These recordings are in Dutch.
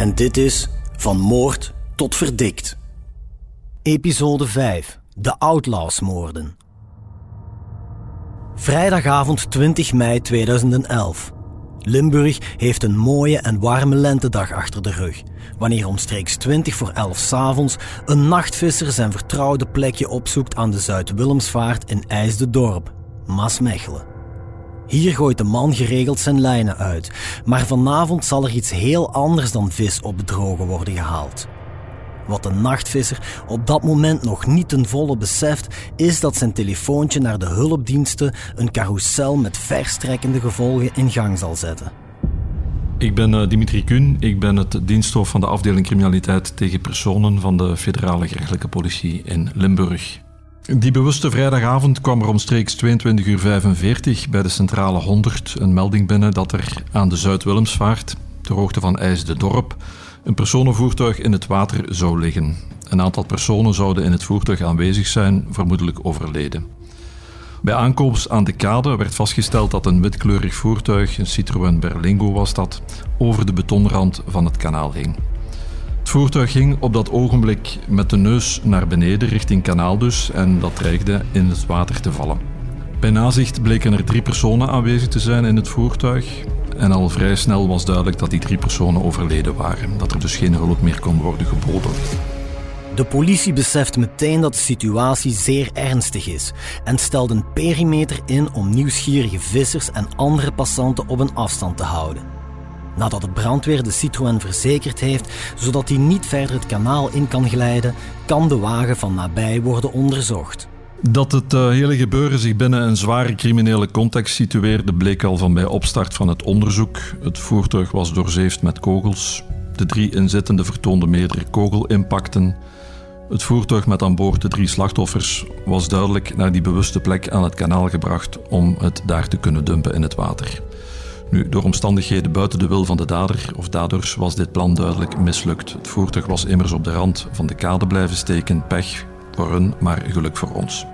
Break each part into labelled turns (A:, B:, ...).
A: en dit is Van Moord tot Verdikt. Episode 5. De Outlawsmoorden. Vrijdagavond 20 mei 2011. Limburg heeft een mooie en warme lentedag achter de rug, wanneer omstreeks 20 voor 11 s'avonds een nachtvisser zijn vertrouwde plekje opzoekt aan de Zuid-Willemsvaart in IJsde-dorp, Maasmechelen. Hier gooit de man geregeld zijn lijnen uit, maar vanavond zal er iets heel anders dan vis op de droge worden gehaald. Wat de nachtvisser op dat moment nog niet ten volle beseft, is dat zijn telefoontje naar de hulpdiensten een carousel met verstrekkende gevolgen in gang zal zetten.
B: Ik ben uh, Dimitri Kuhn, ik ben het diensthoofd van de afdeling criminaliteit tegen personen van de federale gerechtelijke politie in Limburg. Die bewuste vrijdagavond kwam er omstreeks 22.45 uur bij de centrale 100 een melding binnen dat er aan de Zuid-Willemsvaart, ter hoogte van IJs de Dorp, een personenvoertuig in het water zou liggen. Een aantal personen zouden in het voertuig aanwezig zijn, vermoedelijk overleden. Bij aankomst aan de kade werd vastgesteld dat een witkleurig voertuig, een Citroën Berlingo was dat, over de betonrand van het kanaal hing. Het voertuig ging op dat ogenblik met de neus naar beneden richting kanaal dus en dat dreigde in het water te vallen. Bij nazicht bleken er drie personen aanwezig te zijn in het voertuig. En al vrij snel was duidelijk dat die drie personen overleden waren. Dat er dus geen hulp meer kon worden geboden.
A: De politie beseft meteen dat de situatie zeer ernstig is en stelt een perimeter in om nieuwsgierige vissers en andere passanten op een afstand te houden. Nadat de brandweer de Citroën verzekerd heeft, zodat hij niet verder het kanaal in kan glijden, kan de wagen van nabij worden onderzocht.
B: Dat het uh, hele gebeuren zich binnen een zware criminele context situeerde, bleek al van bij opstart van het onderzoek. Het voertuig was doorzeefd met kogels. De drie inzittenden vertoonden meerdere kogelimpacten. Het voertuig met aan boord de drie slachtoffers was duidelijk naar die bewuste plek aan het kanaal gebracht om het daar te kunnen dumpen in het water. Nu, door omstandigheden buiten de wil van de dader of daders was dit plan duidelijk mislukt. Het voertuig was immers op de rand van de kade blijven steken, pech voor hun, maar geluk voor ons.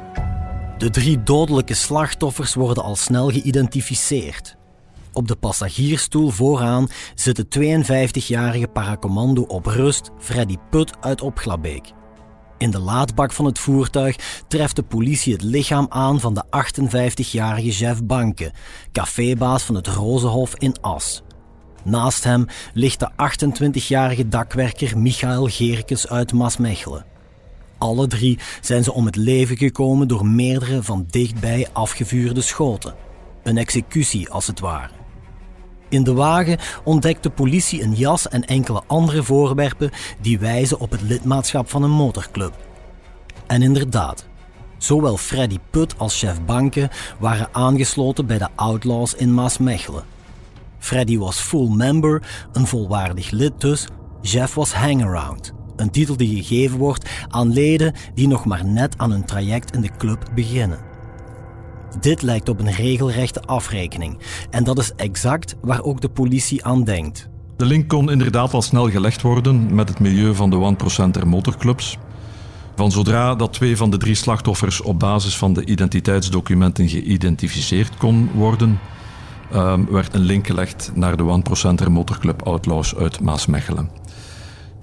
A: De drie dodelijke slachtoffers worden al snel geïdentificeerd. Op de passagiersstoel vooraan zit de 52-jarige paracommando op rust Freddy Put uit Opglabeek. In de laadbak van het voertuig treft de politie het lichaam aan van de 58-jarige Jeff Banke, cafébaas van het Rozenhof in As. Naast hem ligt de 28-jarige dakwerker Michael Geerkes uit Maasmechelen. Alle drie zijn ze om het leven gekomen door meerdere van dichtbij afgevuurde schoten. Een executie als het ware. In de wagen ontdekt de politie een jas en enkele andere voorwerpen die wijzen op het lidmaatschap van een motorclub. En inderdaad, zowel Freddy Put als chef Banke waren aangesloten bij de Outlaws in Maasmechelen. Freddy was full member, een volwaardig lid dus, Jeff was hangaround. Een titel die gegeven wordt aan leden die nog maar net aan hun traject in de club beginnen. Dit lijkt op een regelrechte afrekening en dat is exact waar ook de politie aan denkt.
B: De link kon inderdaad al snel gelegd worden met het milieu van de 1%er motorclubs. Van zodra dat twee van de drie slachtoffers op basis van de identiteitsdocumenten geïdentificeerd kon worden, uh, werd een link gelegd naar de 1%er motorclub Outlaws uit Maasmechelen.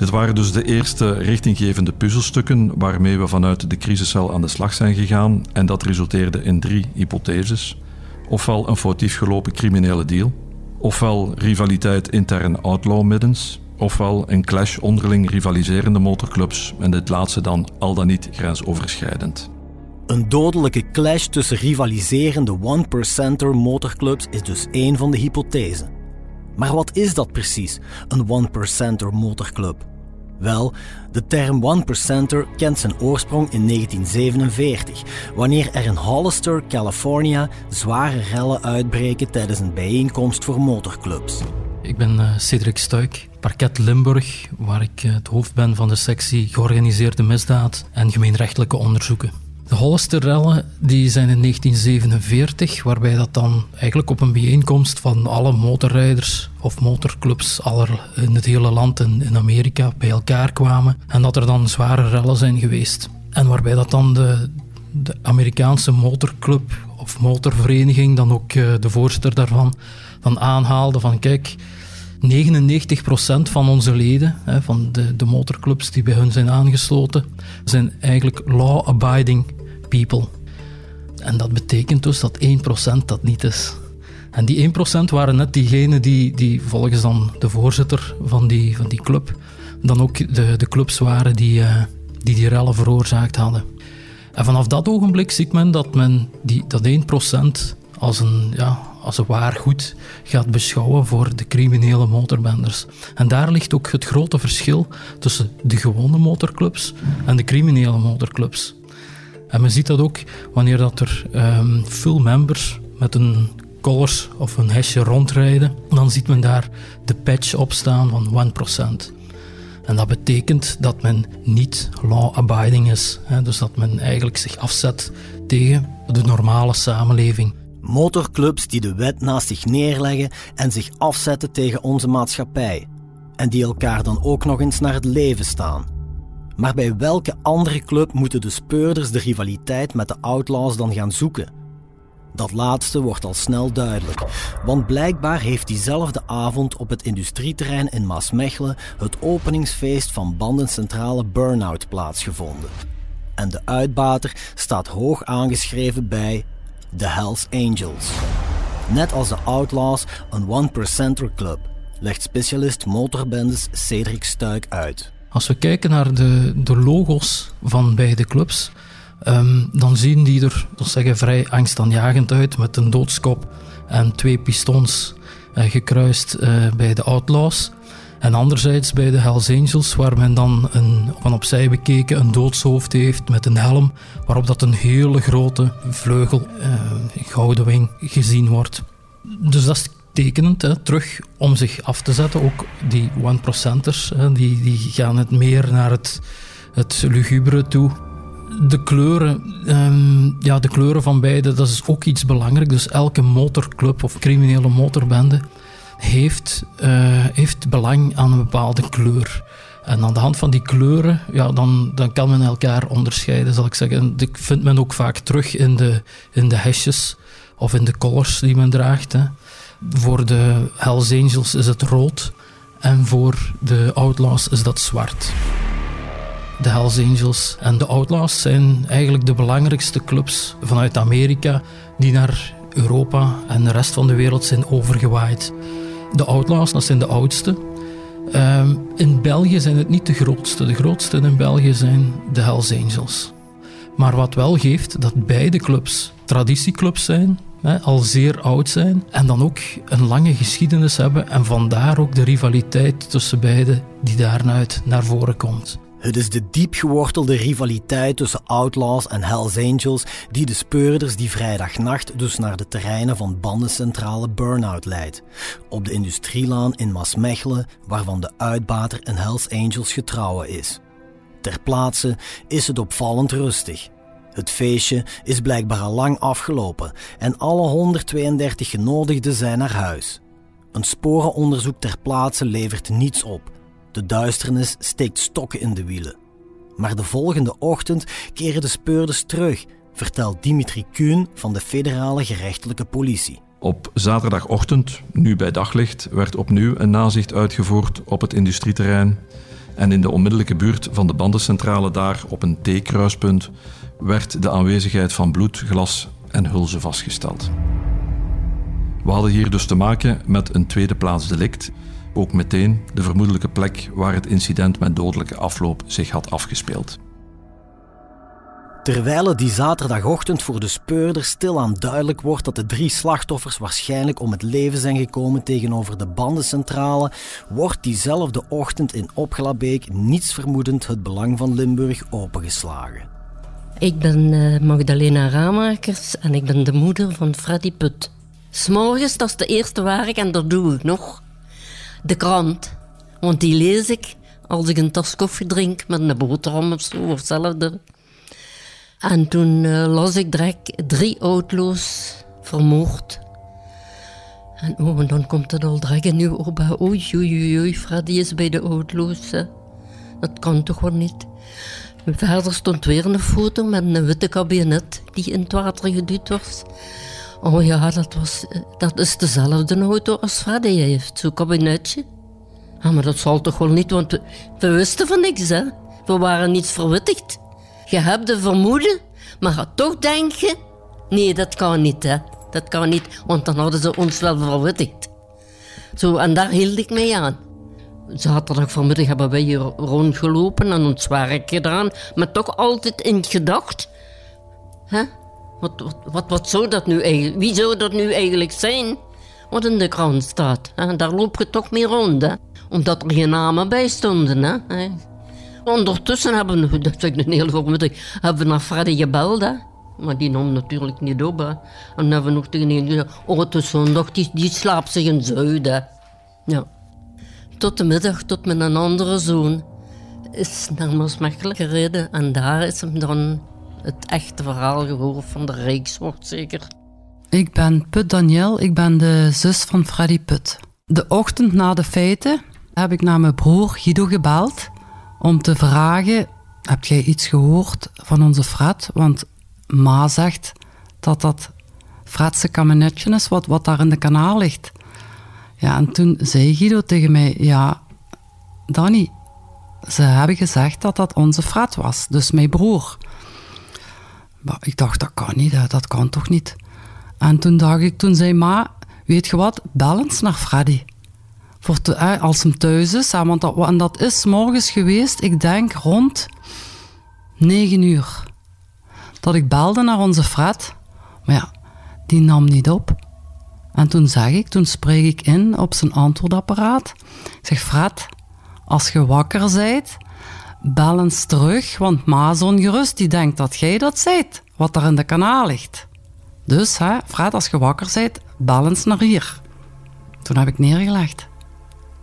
B: Dit waren dus de eerste richtinggevende puzzelstukken waarmee we vanuit de crisiscel aan de slag zijn gegaan en dat resulteerde in drie hypotheses. Ofwel een foutief gelopen criminele deal, ofwel rivaliteit intern outlaw middens ofwel een clash onderling rivaliserende motorclubs en dit laatste dan al dan niet grensoverschrijdend.
A: Een dodelijke clash tussen rivaliserende one-percenter motorclubs is dus één van de hypothesen. Maar wat is dat precies, een one-percenter motorclub? Wel, de term one-percenter kent zijn oorsprong in 1947, wanneer er in Hollister, California, zware rellen uitbreken tijdens een bijeenkomst voor motorclubs.
C: Ik ben uh, Cedric Stuik, parket Limburg, waar ik uh, het hoofd ben van de sectie georganiseerde misdaad en gemeenrechtelijke onderzoeken. De Hollister-rellen die zijn in 1947, waarbij dat dan eigenlijk op een bijeenkomst van alle motorrijders of motorclubs aller, in het hele land in, in Amerika bij elkaar kwamen en dat er dan zware rellen zijn geweest. En waarbij dat dan de, de Amerikaanse motorclub of motorvereniging, dan ook uh, de voorzitter daarvan, dan aanhaalde van kijk, 99% van onze leden, hè, van de, de motorclubs die bij hun zijn aangesloten, zijn eigenlijk law-abiding people. En dat betekent dus dat 1% dat niet is. En die 1% waren net diegenen die, die volgens dan de voorzitter van die, van die club, dan ook de, de clubs waren die, uh, die die rellen veroorzaakt hadden. En vanaf dat ogenblik ziet men dat men die, dat 1% als een, ja, als een waar goed gaat beschouwen voor de criminele motorbenders. En daar ligt ook het grote verschil tussen de gewone motorclubs en de criminele motorclubs. En men ziet dat ook wanneer dat er um, full members met een collars of een hesje rondrijden, dan ziet men daar de patch op staan van 1%. En dat betekent dat men niet law-abiding is. Dus dat men eigenlijk zich afzet tegen de normale samenleving.
A: Motorclubs die de wet naast zich neerleggen en zich afzetten tegen onze maatschappij. En die elkaar dan ook nog eens naar het leven staan. Maar bij welke andere club moeten de speurders de rivaliteit met de outlaws dan gaan zoeken? Dat laatste wordt al snel duidelijk, want blijkbaar heeft diezelfde avond op het industrieterrein in Maasmechelen het openingsfeest van bandencentrale Burnout plaatsgevonden. En de uitbater staat hoog aangeschreven bij de Hells Angels. Net als de Outlaws een one-percenter club, legt specialist motorbendes Cedric Stuik uit.
C: Als we kijken naar de, de logo's van beide clubs, um, dan zien die er, zeggen, vrij angstaanjagend uit met een doodskop en twee pistons uh, gekruist uh, bij de Outlaws. En anderzijds bij de Hells Angels, waar men dan een, van opzij bekeken een doodshoofd heeft met een helm, waarop dat een hele grote vleugel, uh, gouden wing, gezien wordt. Dus dat is tekenend, hè, terug om zich af te zetten. Ook die one-percenters, die, die gaan het meer naar het, het lugubere toe. De kleuren, um, ja, de kleuren van beide, dat is ook iets belangrijk. Dus elke motorclub of criminele motorbende heeft, uh, heeft belang aan een bepaalde kleur. En aan de hand van die kleuren, ja, dan, dan kan men elkaar onderscheiden, zal ik zeggen. Dat vindt men ook vaak terug in de, in de hesjes of in de collars die men draagt. Hè. Voor de Hells Angels is het rood en voor de Outlaws is dat zwart. De Hells Angels en de Outlaws zijn eigenlijk de belangrijkste clubs vanuit Amerika die naar Europa en de rest van de wereld zijn overgewaaid. De Outlaws, dat zijn de oudste. Um, in België zijn het niet de grootste. De grootste in België zijn de Hells Angels. Maar wat wel geeft dat beide clubs traditieclubs zijn, hè, al zeer oud zijn en dan ook een lange geschiedenis hebben en vandaar ook de rivaliteit tussen beide die daaruit naar voren komt.
A: Het is de diep gewortelde rivaliteit tussen Outlaws en Hells Angels die de speurders die vrijdagnacht dus naar de terreinen van bandencentrale Burnout leidt. Op de industrielaan in Maasmechelen, waarvan de uitbater een Hells Angels getrouwen is. Ter plaatse is het opvallend rustig. Het feestje is blijkbaar al lang afgelopen en alle 132 genodigden zijn naar huis. Een sporenonderzoek ter plaatse levert niets op. De duisternis steekt stokken in de wielen. Maar de volgende ochtend keren de speurders terug, vertelt Dimitri Kuhn van de federale gerechtelijke politie.
B: Op zaterdagochtend, nu bij daglicht, werd opnieuw een nazicht uitgevoerd op het industrieterrein. En in de onmiddellijke buurt van de bandencentrale daar, op een T-kruispunt, werd de aanwezigheid van bloed, glas en hulzen vastgesteld. We hadden hier dus te maken met een tweede plaats delict, ook meteen de vermoedelijke plek waar het incident met dodelijke afloop zich had afgespeeld.
A: Terwijl het die zaterdagochtend voor de speurder stilaan duidelijk wordt dat de drie slachtoffers waarschijnlijk om het leven zijn gekomen tegenover de bandencentrale, wordt diezelfde ochtend in Opgelabeek niets vermoedend het belang van Limburg opengeslagen.
D: Ik ben uh, Magdalena Ramakers en ik ben de moeder van Freddy Put. S'morgens, dat is de eerste werk en dat doe ik nog. De krant, want die lees ik als ik een tas koffie drink met een boterham of zo, of hetzelfde. En toen uh, las ik direct drie auto's vermoord. En oh, dan komt het al direct nu op. Oei, oei, oei, Freddy is bij de auto's. Dat kan toch wel niet. Verder stond weer een foto met een witte kabinet die in het water geduwd was. Oh ja, dat, was, eh, dat is dezelfde auto als Freddy heeft, zo'n kabinetje. Ja, maar dat zal toch wel niet, want we, wisten van niks, hè. We waren niets verwittigd. Je hebt de vermoeden, maar toch denken... Nee, dat kan niet, hè. Dat kan niet, want dan hadden ze ons wel verwittigd. Zo, en daar hield ik mee aan. Zaterdag vanmiddag hebben wij hier rondgelopen en ons werk gedaan, maar toch altijd in gedacht. Hè? Wat, wat, wat, dat nu eigenlijk, wie zou dat nu eigenlijk zijn? Wat in de krant staat. Daar loop je toch mee rond, hè? omdat er geen namen bij stonden. Hè? Ondertussen hebben we, dat ik een hele voormiddag, hebben we naar Freddy gebeld. Hè? Maar die nam natuurlijk niet op. En hebben we nog tegen een gezegd, oh het is zondag, die, die slaapt zich in Zuiden. Ja. Tot de middag, tot met een andere zoon, is naar Maasmechelen gereden. En daar is hem dan het echte verhaal gehoord van de Rijkswoord zeker.
E: Ik ben Put Daniel, ik ben de zus van Freddy Put. De ochtend na de feiten heb ik naar mijn broer Guido gebeld om te vragen: Heb jij iets gehoord van onze Fred? Want Ma zegt dat dat Fredse kabinetje is wat, wat daar in de kanaal ligt. Ja, en toen zei Guido tegen mij: Ja, Danny, ze hebben gezegd dat dat onze Fred was, dus mijn broer. Ik dacht, dat kan niet, dat kan toch niet. En toen dacht ik, toen zei ma, weet je wat, bel eens naar Freddy voor als hem thuis is. want dat, en dat is morgens geweest, ik denk rond 9 uur. Dat ik belde naar onze Fred. Maar ja, die nam niet op. En toen zeg ik, toen spreek ik in op zijn antwoordapparaat. Ik zeg, Fred, als je wakker zijt, bel eens terug, want Ma is ongerust. Die denkt dat jij dat zijt, wat er in de kanaal ligt. Dus, hè, Fred, als je wakker zijt, bel eens naar hier. Toen heb ik neergelegd.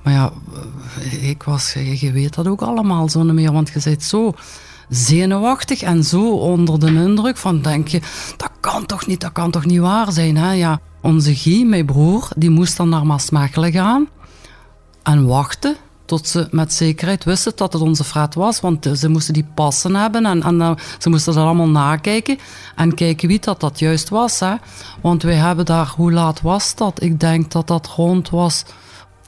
E: Maar ja, ik was, je weet dat ook allemaal zo niet meer, want je bent zo zenuwachtig en zo onder de indruk van denk je, dat kan toch niet, dat kan toch niet waar zijn. Hè? Ja, onze Guy, mijn broer, die moest dan naar Maasmechelen gaan en wachten tot ze met zekerheid wisten dat het onze frat was, want ze moesten die passen hebben en, en ze moesten dat allemaal nakijken en kijken wie dat, dat juist was. Hè? Want wij hebben daar, hoe laat was dat? Ik denk dat dat rond was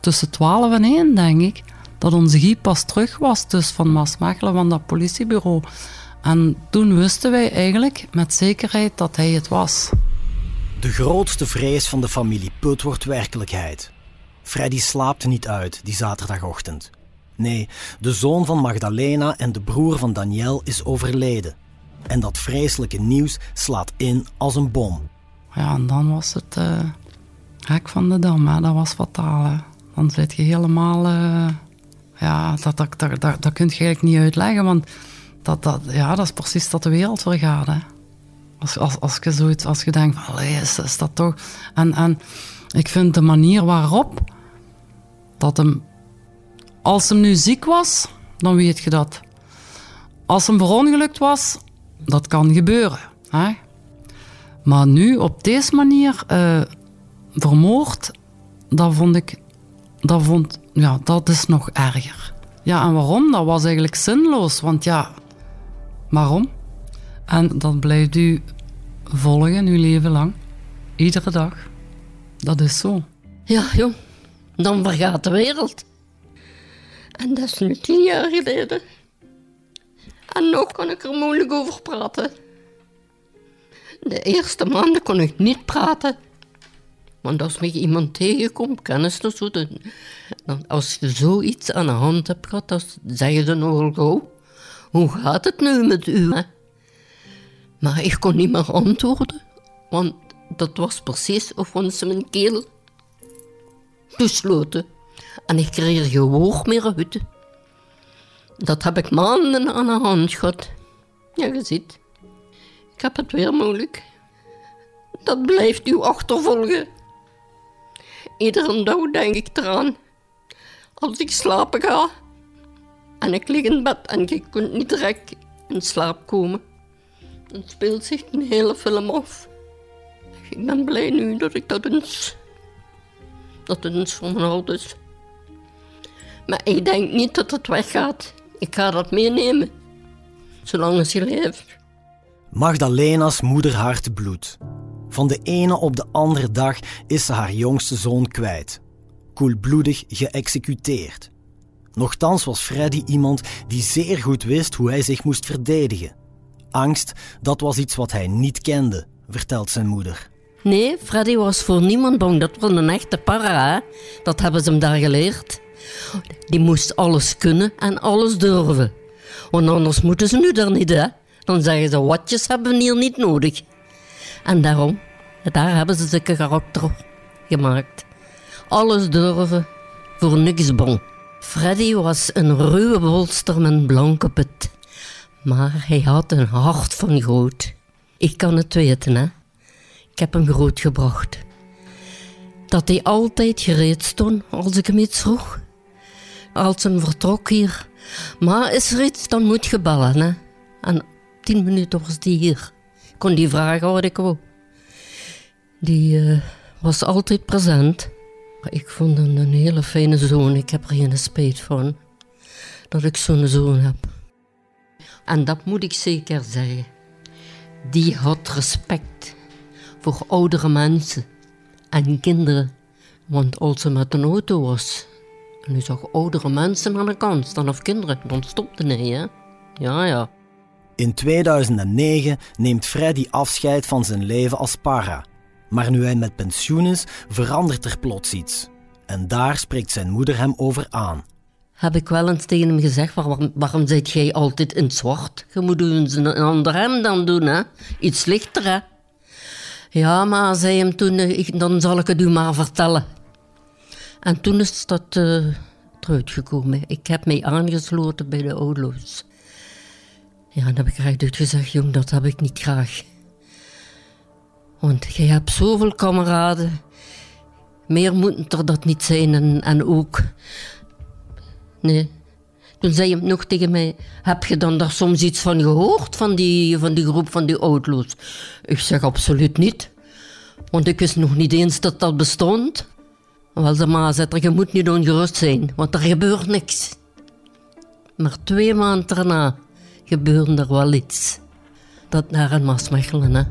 E: tussen 12 en 1, denk ik, dat onze Guy pas terug was, dus van Maasmechelen, van dat politiebureau. En toen wisten wij eigenlijk met zekerheid dat hij het was.
A: De grootste vrees van de familie Put wordt werkelijkheid. Freddy slaapt niet uit die zaterdagochtend. Nee, de zoon van Magdalena en de broer van Daniel is overleden. En dat vreselijke nieuws slaat in als een bom.
E: Ja, en dan was het uh, hek van de dam, dat was fataal. Dan zit je helemaal... Uh, ja, dat, dat, dat, dat, dat kun je eigenlijk niet uitleggen, want dat, dat, ja, dat is precies dat de wereld vergaat. Hè. Als, als, als je zoiets, als je denkt van, is, is dat toch... En, en ik vind de manier waarop dat hem... Als hem nu ziek was, dan weet je dat. Als hem verongelukt was, dat kan gebeuren. Hè? Maar nu op deze manier uh, vermoord, dat vond ik dat, vond, ja, dat is nog erger. Ja, en waarom? Dat was eigenlijk zinloos, want ja, waarom? En dat blijft u volgen uw leven lang. Iedere dag. Dat is zo.
D: Ja, jong. Dan vergaat de wereld. En dat is nu tien jaar geleden. En nog kan ik er moeilijk over praten. De eerste maanden kon ik niet praten. Want als je iemand tegenkomt, kennis dus zo, dan, als je zoiets aan de hand hebt gehad, dan zeggen ze nogal gauw, hoe gaat het nu met u? Maar ik kon niet meer antwoorden, want dat was precies of ze mijn keel toesloten. En ik kreeg woord meer uit. Dat heb ik maanden aan de hand gehad. Ja, je ziet. Ik heb het weer moeilijk. Dat blijft u achtervolgen. Iedere dag denk ik eraan. Als ik slapen ga. En ik lig in bed en ik kan niet direct in slaap komen. Dan speelt zich een hele film af. Ik ben blij nu dat ik dat eens... Dat eens van is. Maar ik denk niet dat het weggaat. Ik ga dat meenemen. Zolang ze leeft.
A: Magdalena's moederhart bloedt. Van de ene op de andere dag is ze haar jongste zoon kwijt. Koelbloedig geëxecuteerd. Nochtans was Freddy iemand die zeer goed wist hoe hij zich moest verdedigen. Angst, dat was iets wat hij niet kende, vertelt zijn moeder.
D: Nee, Freddy was voor niemand bang. Dat was een echte para. Dat hebben ze hem daar geleerd. Die moest alles kunnen en alles durven. Want anders moeten ze nu daar niet, hè. Dan zeggen ze, watjes hebben we hier niet nodig. En daarom, daar hebben ze zulke karakter gemaakt. Alles durven, voor niks bang. Freddy was een ruwe bolster met blanke put. Maar hij had een hart van goud. Ik kan het weten, hè. Ik heb hem grootgebracht. Dat hij altijd gereed stond als ik hem iets vroeg. Als hem vertrok hier. Maar is er iets, dan moet je bellen, hè. En tien minuten was die hier. Ik kon die vragen wat ik wou. Die uh, was altijd present. Ik vond hem een hele fijne zoon. Ik heb er geen spijt van dat ik zo'n zoon heb. En dat moet ik zeker zeggen. Die had respect voor oudere mensen en kinderen. Want als ze met een auto was en u zag oudere mensen aan de kant staan of kinderen, dan stopte hij, hè? Ja, ja.
A: In 2009 neemt Freddy afscheid van zijn leven als para. Maar nu hij met pensioen is, verandert er plots iets. En daar spreekt zijn moeder hem over aan.
D: Heb ik wel eens tegen hem gezegd, waarom, waarom zit jij altijd in zwart? Je moet een ander hem dan doen, hè? Iets lichter, hè? Ja, maar zei hem toen, eh, dan zal ik het u maar vertellen. En toen is dat uh, eruit gekomen. Ik heb mij aangesloten bij de oudloos. Ja, dan heb ik recht gezegd, jong, dat heb ik niet graag. Want je hebt zoveel kameraden. Meer moeten er dat niet zijn. En, en ook... Nee. Toen zei hij nog tegen mij... Heb je dan daar soms iets van gehoord? Van die, van die groep van die oudloos? Ik zeg absoluut niet. Want ik wist nog niet eens dat dat bestond. Wel, de ma zegt je moet niet ongerust zijn. Want er gebeurt niks. Maar twee maanden daarna gebeurde er wel iets. Dat naar een Maasmechelen, hè.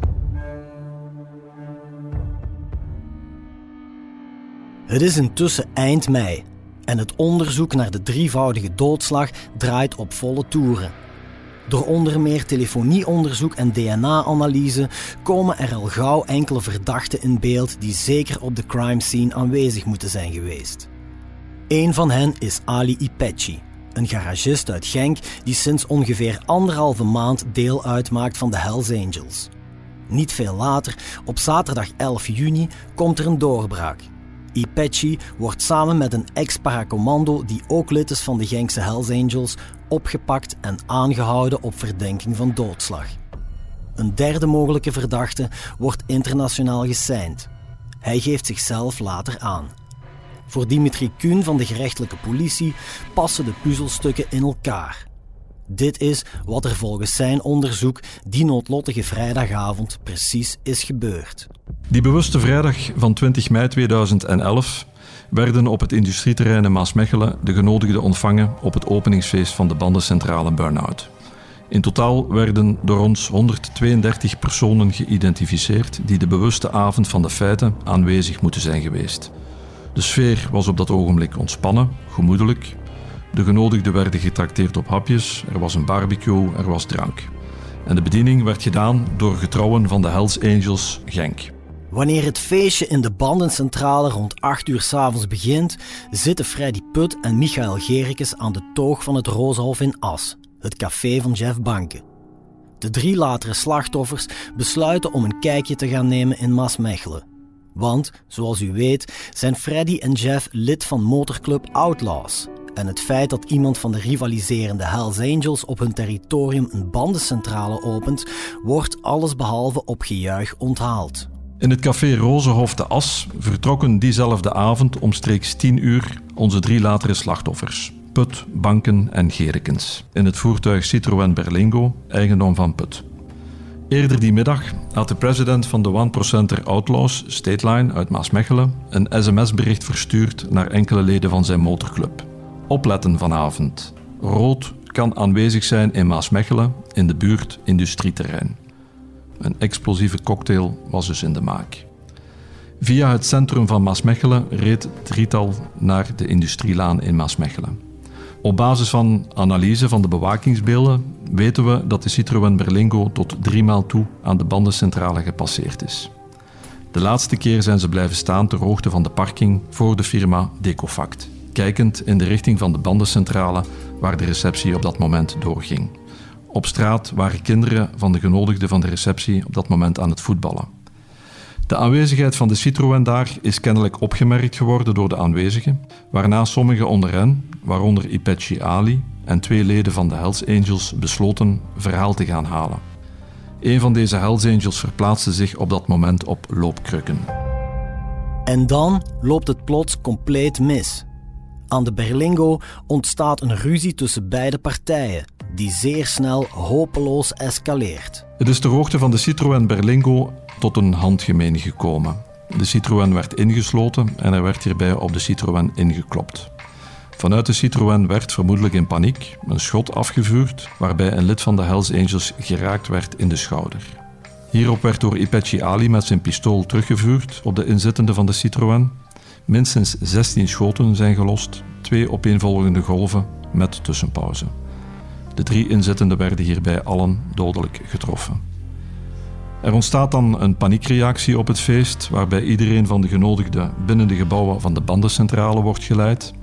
A: Het is intussen eind mei en het onderzoek naar de drievoudige doodslag draait op volle toeren. Door onder meer telefonieonderzoek en DNA-analyse komen er al gauw enkele verdachten in beeld die zeker op de crime scene aanwezig moeten zijn geweest. Een van hen is Ali Ipechi, een garagist uit Genk die sinds ongeveer anderhalve maand deel uitmaakt van de Hells Angels. Niet veel later, op zaterdag 11 juni, komt er een doorbraak. Ipechi wordt samen met een ex-paracommando die ook lid is van de Genkse Hells Angels opgepakt en aangehouden op verdenking van doodslag. Een derde mogelijke verdachte wordt internationaal geseind. Hij geeft zichzelf later aan. Voor Dimitri Kuhn van de gerechtelijke politie passen de puzzelstukken in elkaar. Dit is wat er volgens zijn onderzoek die noodlottige vrijdagavond precies is gebeurd.
B: Die bewuste vrijdag van 20 mei 2011 werden op het industrieterrein in Maasmechelen de genodigden ontvangen op het openingsfeest van de bandencentrale Burnout. In totaal werden door ons 132 personen geïdentificeerd die de bewuste avond van de feiten aanwezig moeten zijn geweest. De sfeer was op dat ogenblik ontspannen, gemoedelijk. De genodigden werden getrakteerd op hapjes, er was een barbecue, er was drank. En de bediening werd gedaan door getrouwen van de Hells Angels Genk.
A: Wanneer het feestje in de bandencentrale rond 8 uur s'avonds begint, zitten Freddy Put en Michael Gerikes aan de toog van het Rozenhof in As, het café van Jeff Banke. De drie latere slachtoffers besluiten om een kijkje te gaan nemen in Maasmechelen. Want, zoals u weet, zijn Freddy en Jeff lid van motorclub Outlaws. En het feit dat iemand van de rivaliserende Hells Angels op hun territorium een bandencentrale opent, wordt allesbehalve op gejuich onthaald.
B: In het café Rozenhof de As vertrokken diezelfde avond omstreeks 10 uur onze drie latere slachtoffers. Put, Banken en Gerikens. In het voertuig Citroën Berlingo, eigendom van Put. Eerder die middag had de president van de 1%er Outlaws, Stateline uit Maasmechelen, een sms-bericht verstuurd naar enkele leden van zijn motorclub. Opletten vanavond. Rood kan aanwezig zijn in Maasmechelen in de buurt industrieterrein. Een explosieve cocktail was dus in de maak. Via het centrum van Maasmechelen reed het drietal naar de industrielaan in Maasmechelen. Op basis van analyse van de bewakingsbeelden weten we dat de Citroën Berlingo tot drie maal toe aan de bandencentrale gepasseerd is. De laatste keer zijn ze blijven staan ter hoogte van de parking voor de firma Decofact, kijkend in de richting van de bandencentrale waar de receptie op dat moment doorging. Op straat waren kinderen van de genodigden van de receptie op dat moment aan het voetballen. De aanwezigheid van de Citroën daar is kennelijk opgemerkt geworden door de aanwezigen, waarna sommigen onder hen, waaronder Ipechi Ali en twee leden van de Hells Angels, besloten verhaal te gaan halen. Een van deze Hells Angels verplaatste zich op dat moment op loopkrukken.
A: En dan loopt het plots compleet mis. Aan de Berlingo ontstaat een ruzie tussen beide partijen, die zeer snel hopeloos escaleert.
B: Het is ter hoogte van de Citroën Berlingo tot een handgemeen gekomen. De Citroën werd ingesloten en er werd hierbij op de Citroën ingeklopt. Vanuit de Citroën werd vermoedelijk in paniek een schot afgevuurd, waarbij een lid van de Hells Angels geraakt werd in de schouder. Hierop werd door Ipechi Ali met zijn pistool teruggevuurd op de inzittende van de Citroën. Minstens 16 schoten zijn gelost, twee opeenvolgende golven met tussenpauze. De drie inzittenden werden hierbij allen dodelijk getroffen. Er ontstaat dan een paniekreactie op het feest, waarbij iedereen van de genodigden binnen de gebouwen van de bandencentrale wordt geleid.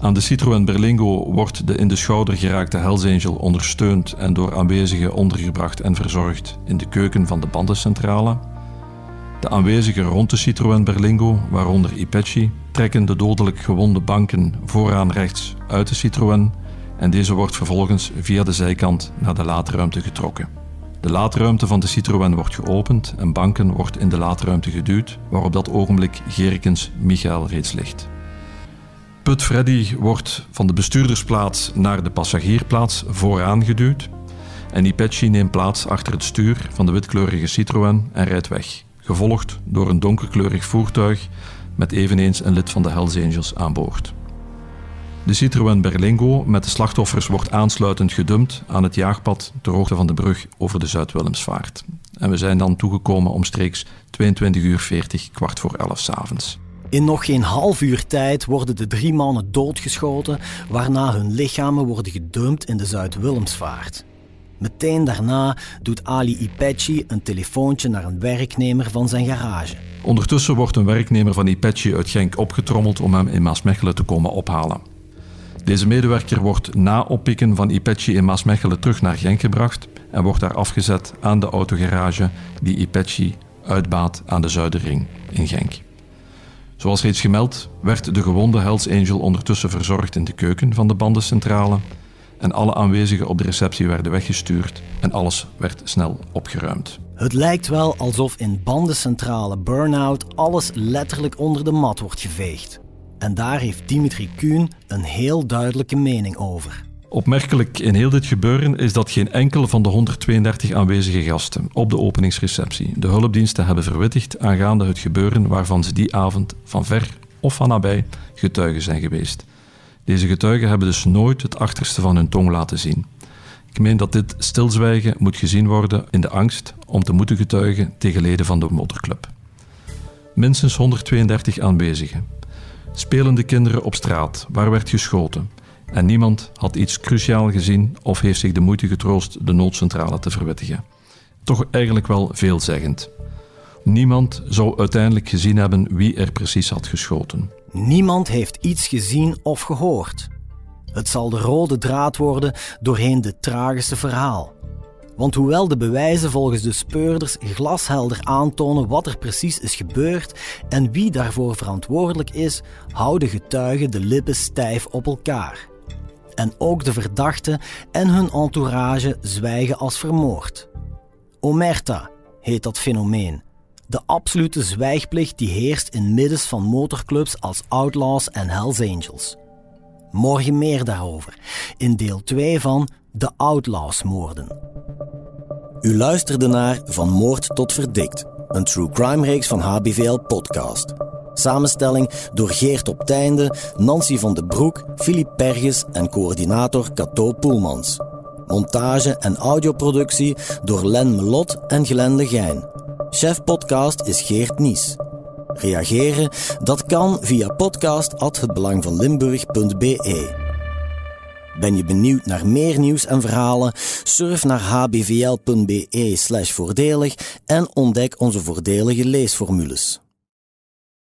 B: Aan de Citroën Berlingo wordt de in de schouder geraakte Hells Angel ondersteund en door aanwezigen ondergebracht en verzorgd in de keuken van de bandencentrale. De aanwezigen rond de Citroën Berlingo, waaronder Ipechi, trekken de dodelijk gewonde banken vooraan rechts uit de Citroën en deze wordt vervolgens via de zijkant naar de laadruimte getrokken. De laadruimte van de Citroën wordt geopend en Banken wordt in de laadruimte geduwd, waar op dat ogenblik Gerikens Michael reeds ligt. Put Freddy wordt van de bestuurdersplaats naar de passagiersplaats vooraan geduwd en Ipechi neemt plaats achter het stuur van de witkleurige Citroën en rijdt weg, gevolgd door een donkerkleurig voertuig met eveneens een lid van de Hells Angels aan boord. De Citroën Berlingo met de slachtoffers wordt aansluitend gedumpt aan het jaagpad ter hoogte van de brug over de Zuid-Willemsvaart. En we zijn dan toegekomen omstreeks 22 uur 40, kwart voor 11 s avonds.
A: In nog geen half uur tijd worden de drie mannen doodgeschoten, waarna hun lichamen worden gedumpt in de Zuid-Willemsvaart. Meteen daarna doet Ali Ipechi een telefoontje naar een werknemer van zijn garage.
B: Ondertussen wordt een werknemer van Ipechi uit Genk opgetrommeld om hem in Maasmechelen te komen ophalen. Deze medewerker wordt na oppikken van Ipechi in Maasmechelen terug naar Genk gebracht en wordt daar afgezet aan de autogarage die Ipechi uitbaat aan de Zuiderring in Genk. Zoals reeds gemeld werd de gewonde Hells Angel ondertussen verzorgd in de keuken van de bandencentrale en alle aanwezigen op de receptie werden weggestuurd en alles werd snel opgeruimd.
A: Het lijkt wel alsof in bandencentrale Burnout alles letterlijk onder de mat wordt geveegd. En daar heeft Dimitri Kuhn een heel duidelijke mening over.
B: Opmerkelijk in heel dit gebeuren is dat geen enkel van de 132 aanwezige gasten op de openingsreceptie de hulpdiensten hebben verwittigd aangaande het gebeuren waarvan ze die avond van ver of van nabij getuigen zijn geweest. Deze getuigen hebben dus nooit het achterste van hun tong laten zien. Ik meen dat dit stilzwijgen moet gezien worden in de angst om te moeten getuigen tegen leden van de motorclub. Minstens 132 aanwezigen, Spelende kinderen op straat, waar werd geschoten. En niemand had iets cruciaal gezien of heeft zich de moeite getroost de noodcentrale te verwittigen. Toch eigenlijk wel veelzeggend. Niemand zou uiteindelijk gezien hebben wie er precies had geschoten.
A: Niemand heeft iets gezien of gehoord. Het zal de rode draad worden doorheen dit tragische verhaal. Want hoewel de bewijzen volgens de speurders glashelder aantonen wat er precies is gebeurd en wie daarvoor verantwoordelijk is, houden getuigen de lippen stijf op elkaar. En ook de verdachten en hun entourage zwijgen als vermoord. Omerta heet dat fenomeen. De absolute zwijgplicht die heerst in middens van motorclubs als Outlaws en Hells Angels. Morgen meer daarover, in deel 2 van De Outlaws-moorden. U luisterde naar Van Moord tot Verdikt, een true crime reeks van HBVL Podcast. Samenstelling door Geert op Teinde, Nancy van den Broek, Filip Perges en coördinator Cato Poelmans. Montage en audioproductie door Len Melot en Glenn Legijn. Chef podcast is Geert Nies. Reageren? Dat kan via podcast@hetbelangvanlimburg.be. Ben je benieuwd naar meer nieuws en verhalen? Surf naar hbvl.be/voordelig en ontdek onze voordelige leesformules.